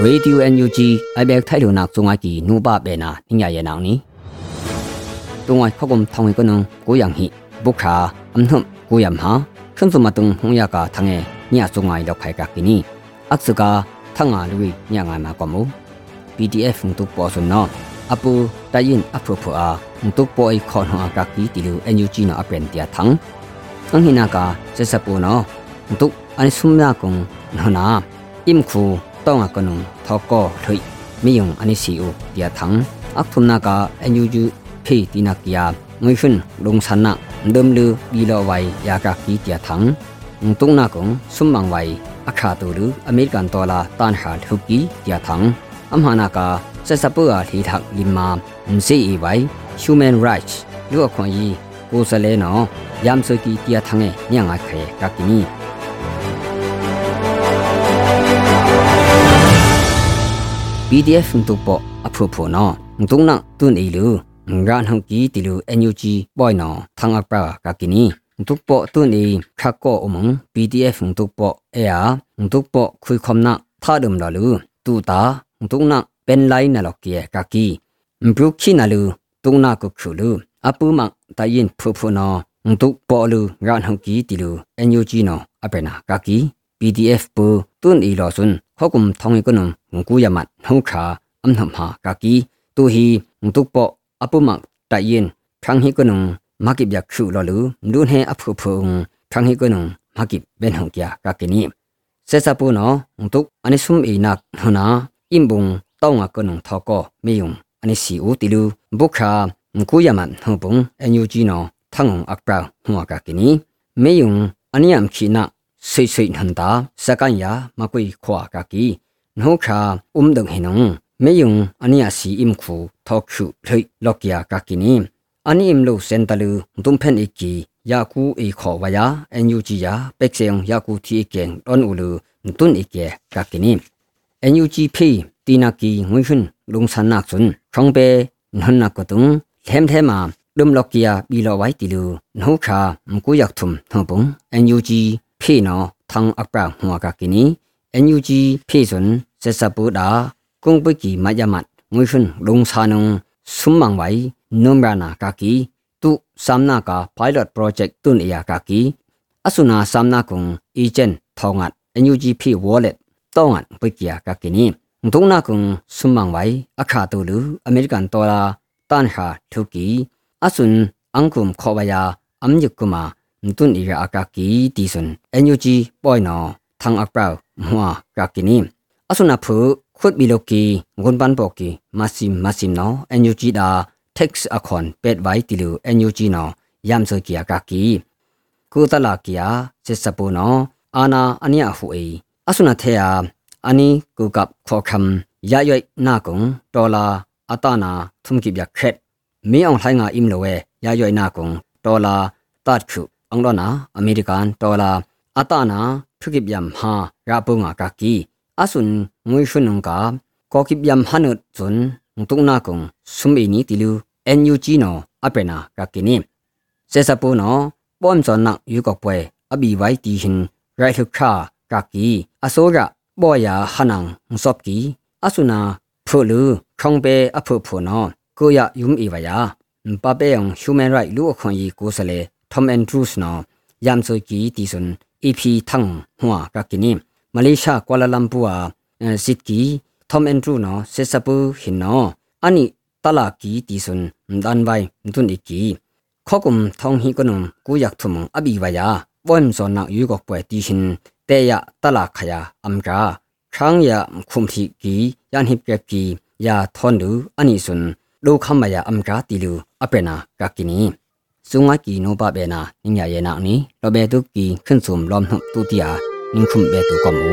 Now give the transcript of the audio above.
Radio NUG အဘက်ထိုင်လုံနာစုံအကီနူပါဘေနာညညာရဲ့နောင်နီတုံဝိုင်ခကုမ်ထောင်းကနုံကိုယံဟိဘုခါအမ်နှုံကိုယမ်ဟာခွန်စမတုံဟုံယာကာထငဲညစုံငိုင်လောက်ခိုင်ကကီနီအခစကာထငါလူဝိညငိုင်မာကမူ PDF ငတုပေါ်စွန်နောအပူတယင်အဖရဖအာငတုပေါ်အိခွန်ဟာကကီတီလူ NUG နောအပန်တျာထန်းအဟိနာကာစစပူနောငတုအန်ဆုမနာကုံနနာအင်ခု တောင်းအကနုံထောကောထွိမီယုံအနိစီအိုတျာထန်းအခုနာကာ NUG ဖေတီနာကီယာငွေဖွန်းလုံဆနာဒမ်လူဘီလောဝိုင်ယာကကီတျာထန်းတုံနာကုံဆုမန်ဝိုင်အခါတူလူအမေရိကန်ဒေါ်လာတန်ဟာထုကီတျာထန်းအမဟာနာကာဆက်စပူအားထီထက်လီမာမစီအီဝိုင် human rights လူအခွင့်အရေးကိုစလဲနော်ယမ်စကီတျာထန်းရဲ့ညငါခဲကကီနီ PDF တုပအဖဖနောတုံနတွန်အီလူငရန်ဟံကီတီလူ NUG ဘွိုင်နောသံအပရာကကီနီတုပတွန်အီခက်ကောအမုံ PDF တုပအေယာတုပခွိခမနာသာဒုံလာလူတူတာတုံနပန်လိုင်းနလောက်ကီကကီဘရုခိနလူတုံနာကုခုလူအပူမတယင်ဖဖနောတုပလူရန်ဟံကီတီလူ NUG နောအပနာကကီ PDF ပူတွန်အီလောဆွန် hukum thong ikunum ngku yamat hongkha amnam ha kaki tu hi ngtuk po apumak ta yin khang hi kunum makip yak khu lo lu ndu ne aphu phung khang hi kunum makip ben hong kya kakini se sa pu no ngtuk ani sum e nak huna imbung taw nga kunum thoko meyung ani si u tilu bukha ngku yamat hobung enyu ji no thangong akpra huwa kakini meyung aniyam khina စိတ်စိတ်နှန်တာစကန်ယာမကွိခွာကကီနှောခါအုံဒုံဟေနုံမေယုံအနိယစီအင်ခုထောက်ခုလှိလောက်ကယာကကီနီအနိအင်လုစန်တလူဒုံဖန်အီကီယာကူအီခေါ်ဝယာအန်ယူဂျီယာပက်ဆေယံယာကူတီအကန်အွန်ဦးလူတွန်းအီကေကကီနီအန်ယူဂျီဖီတီနာကီငွှွှန်လုံဆန်နာချွန်းခေါင်ပေနှွန်နာကတုံလဲမ်ထဲမှာဒုံလောက်ကယာဘီလောဝိုင်တီလူနှောခါမကူယောက်ထုံနှောပုံအန်ယူဂျီ ဖီနော်သံအပရာဟွာကကိနီ NUG ဖေစွန်စစပူဒါကုံပကီမယမတ်ငွေဖွန်းလုံဆာနုံဆုမန်ဝိုင်နုံရနာကာကီတုစမ်နာကာ pilot project တွန်အယာကာကီအဆုနာစမ်နာကုံ agent ထောင်းငတ် NUG ဖေ wallet တောင်းငတ်ပကီယာကာကီနီဒုံနာကုံဆုမန်ဝိုင်အခါတူလူအမေရိကန်ဒေါ်လာတန်ဟာထုကီအဆုန်အန်ကုမ်ခေါ်ဝယာအမ်ယကုမာ တွန်အီယာအကာကီတီဆွန် NUG ပွိုင်နောทางอักเปล่าหัวกากินีอสุนาผูขุดบิโลกีงุนปันปอกีมาซิมมาซิมเนาะ NUG ดา text อคอนเป็ดไว้ติลู NUG เนาะยามโซกียากากีกูตลากียาเสสปูเนาะอานาอันนี้หูเออสุนาเทียอันนี้กูกับขอคำยาย่อยหน้ากงดอลาอัตานาทุมกิบยาเคร็ดมีองไทยงาอิมโลเวยาย่ อยหน้ากงดอลาตัดคุอังดอนาอเมริกันดอลาอัตานาထုကိဗျမ်ဟာရာပုငါကကီအဆွန်ငွေရှုနုံကကောကိဗျမ်ဟနုဇွန်တုံနာကုံဆုမီနီတီလူအန်ယူဂျီနောအပနာကကီနီစေစပူနောပွမ်ဇွန်နယူကောပွဲအဘီဝိုင်တီဟင်ရိုက်ထုခါကကီအစောရဘောယာဟနန်စော့ကီအဆုနာဖူလူခေါင်ပေအဖုဖုနောကိုရယုံအီဝယာပပေယံ human right လူအခွင့်အရေးကိုစလေ Tom Andrews နော်ယမ်ဆိုကီတီဆွန် EP ทั้งหัวกักินีมาเลเซียกัวลาลัมปัวซิดกีทอมแอนดรูเนาะเซซา Tom Andrews နော်ယမ်ဆိုကီတီဆွန် EP ထန်းဟွာကကိနိမလေးရှားကွာလာလမ်ပူအာစစ်ကီ Tom Andrew နော်ဆက်စပူဟင်နော်အနိတလာကီတီဆွန်ဒန်ဝိုင်ဒွန်ဒီကီခေါကုမ်ထောင်းဟီကနုံကူယက်ထုံအဘီဝါယာပွမ်ဇောနာယူကပွဲတီရှင်တေယတလာခယာအမ်ကာခန်းယခုမ်တီကီယန်ဟိပကက်ကီယာသွန်ဒူအနိဆွန်ဒိုခမယာအမ်ကာတီလူအပနာကကိနီ สุงากีโนบะเบนานิญญาเยนานีลอเบตุกีขึ้นสุมลอมหุตุติยานิคุมเบตุกอมู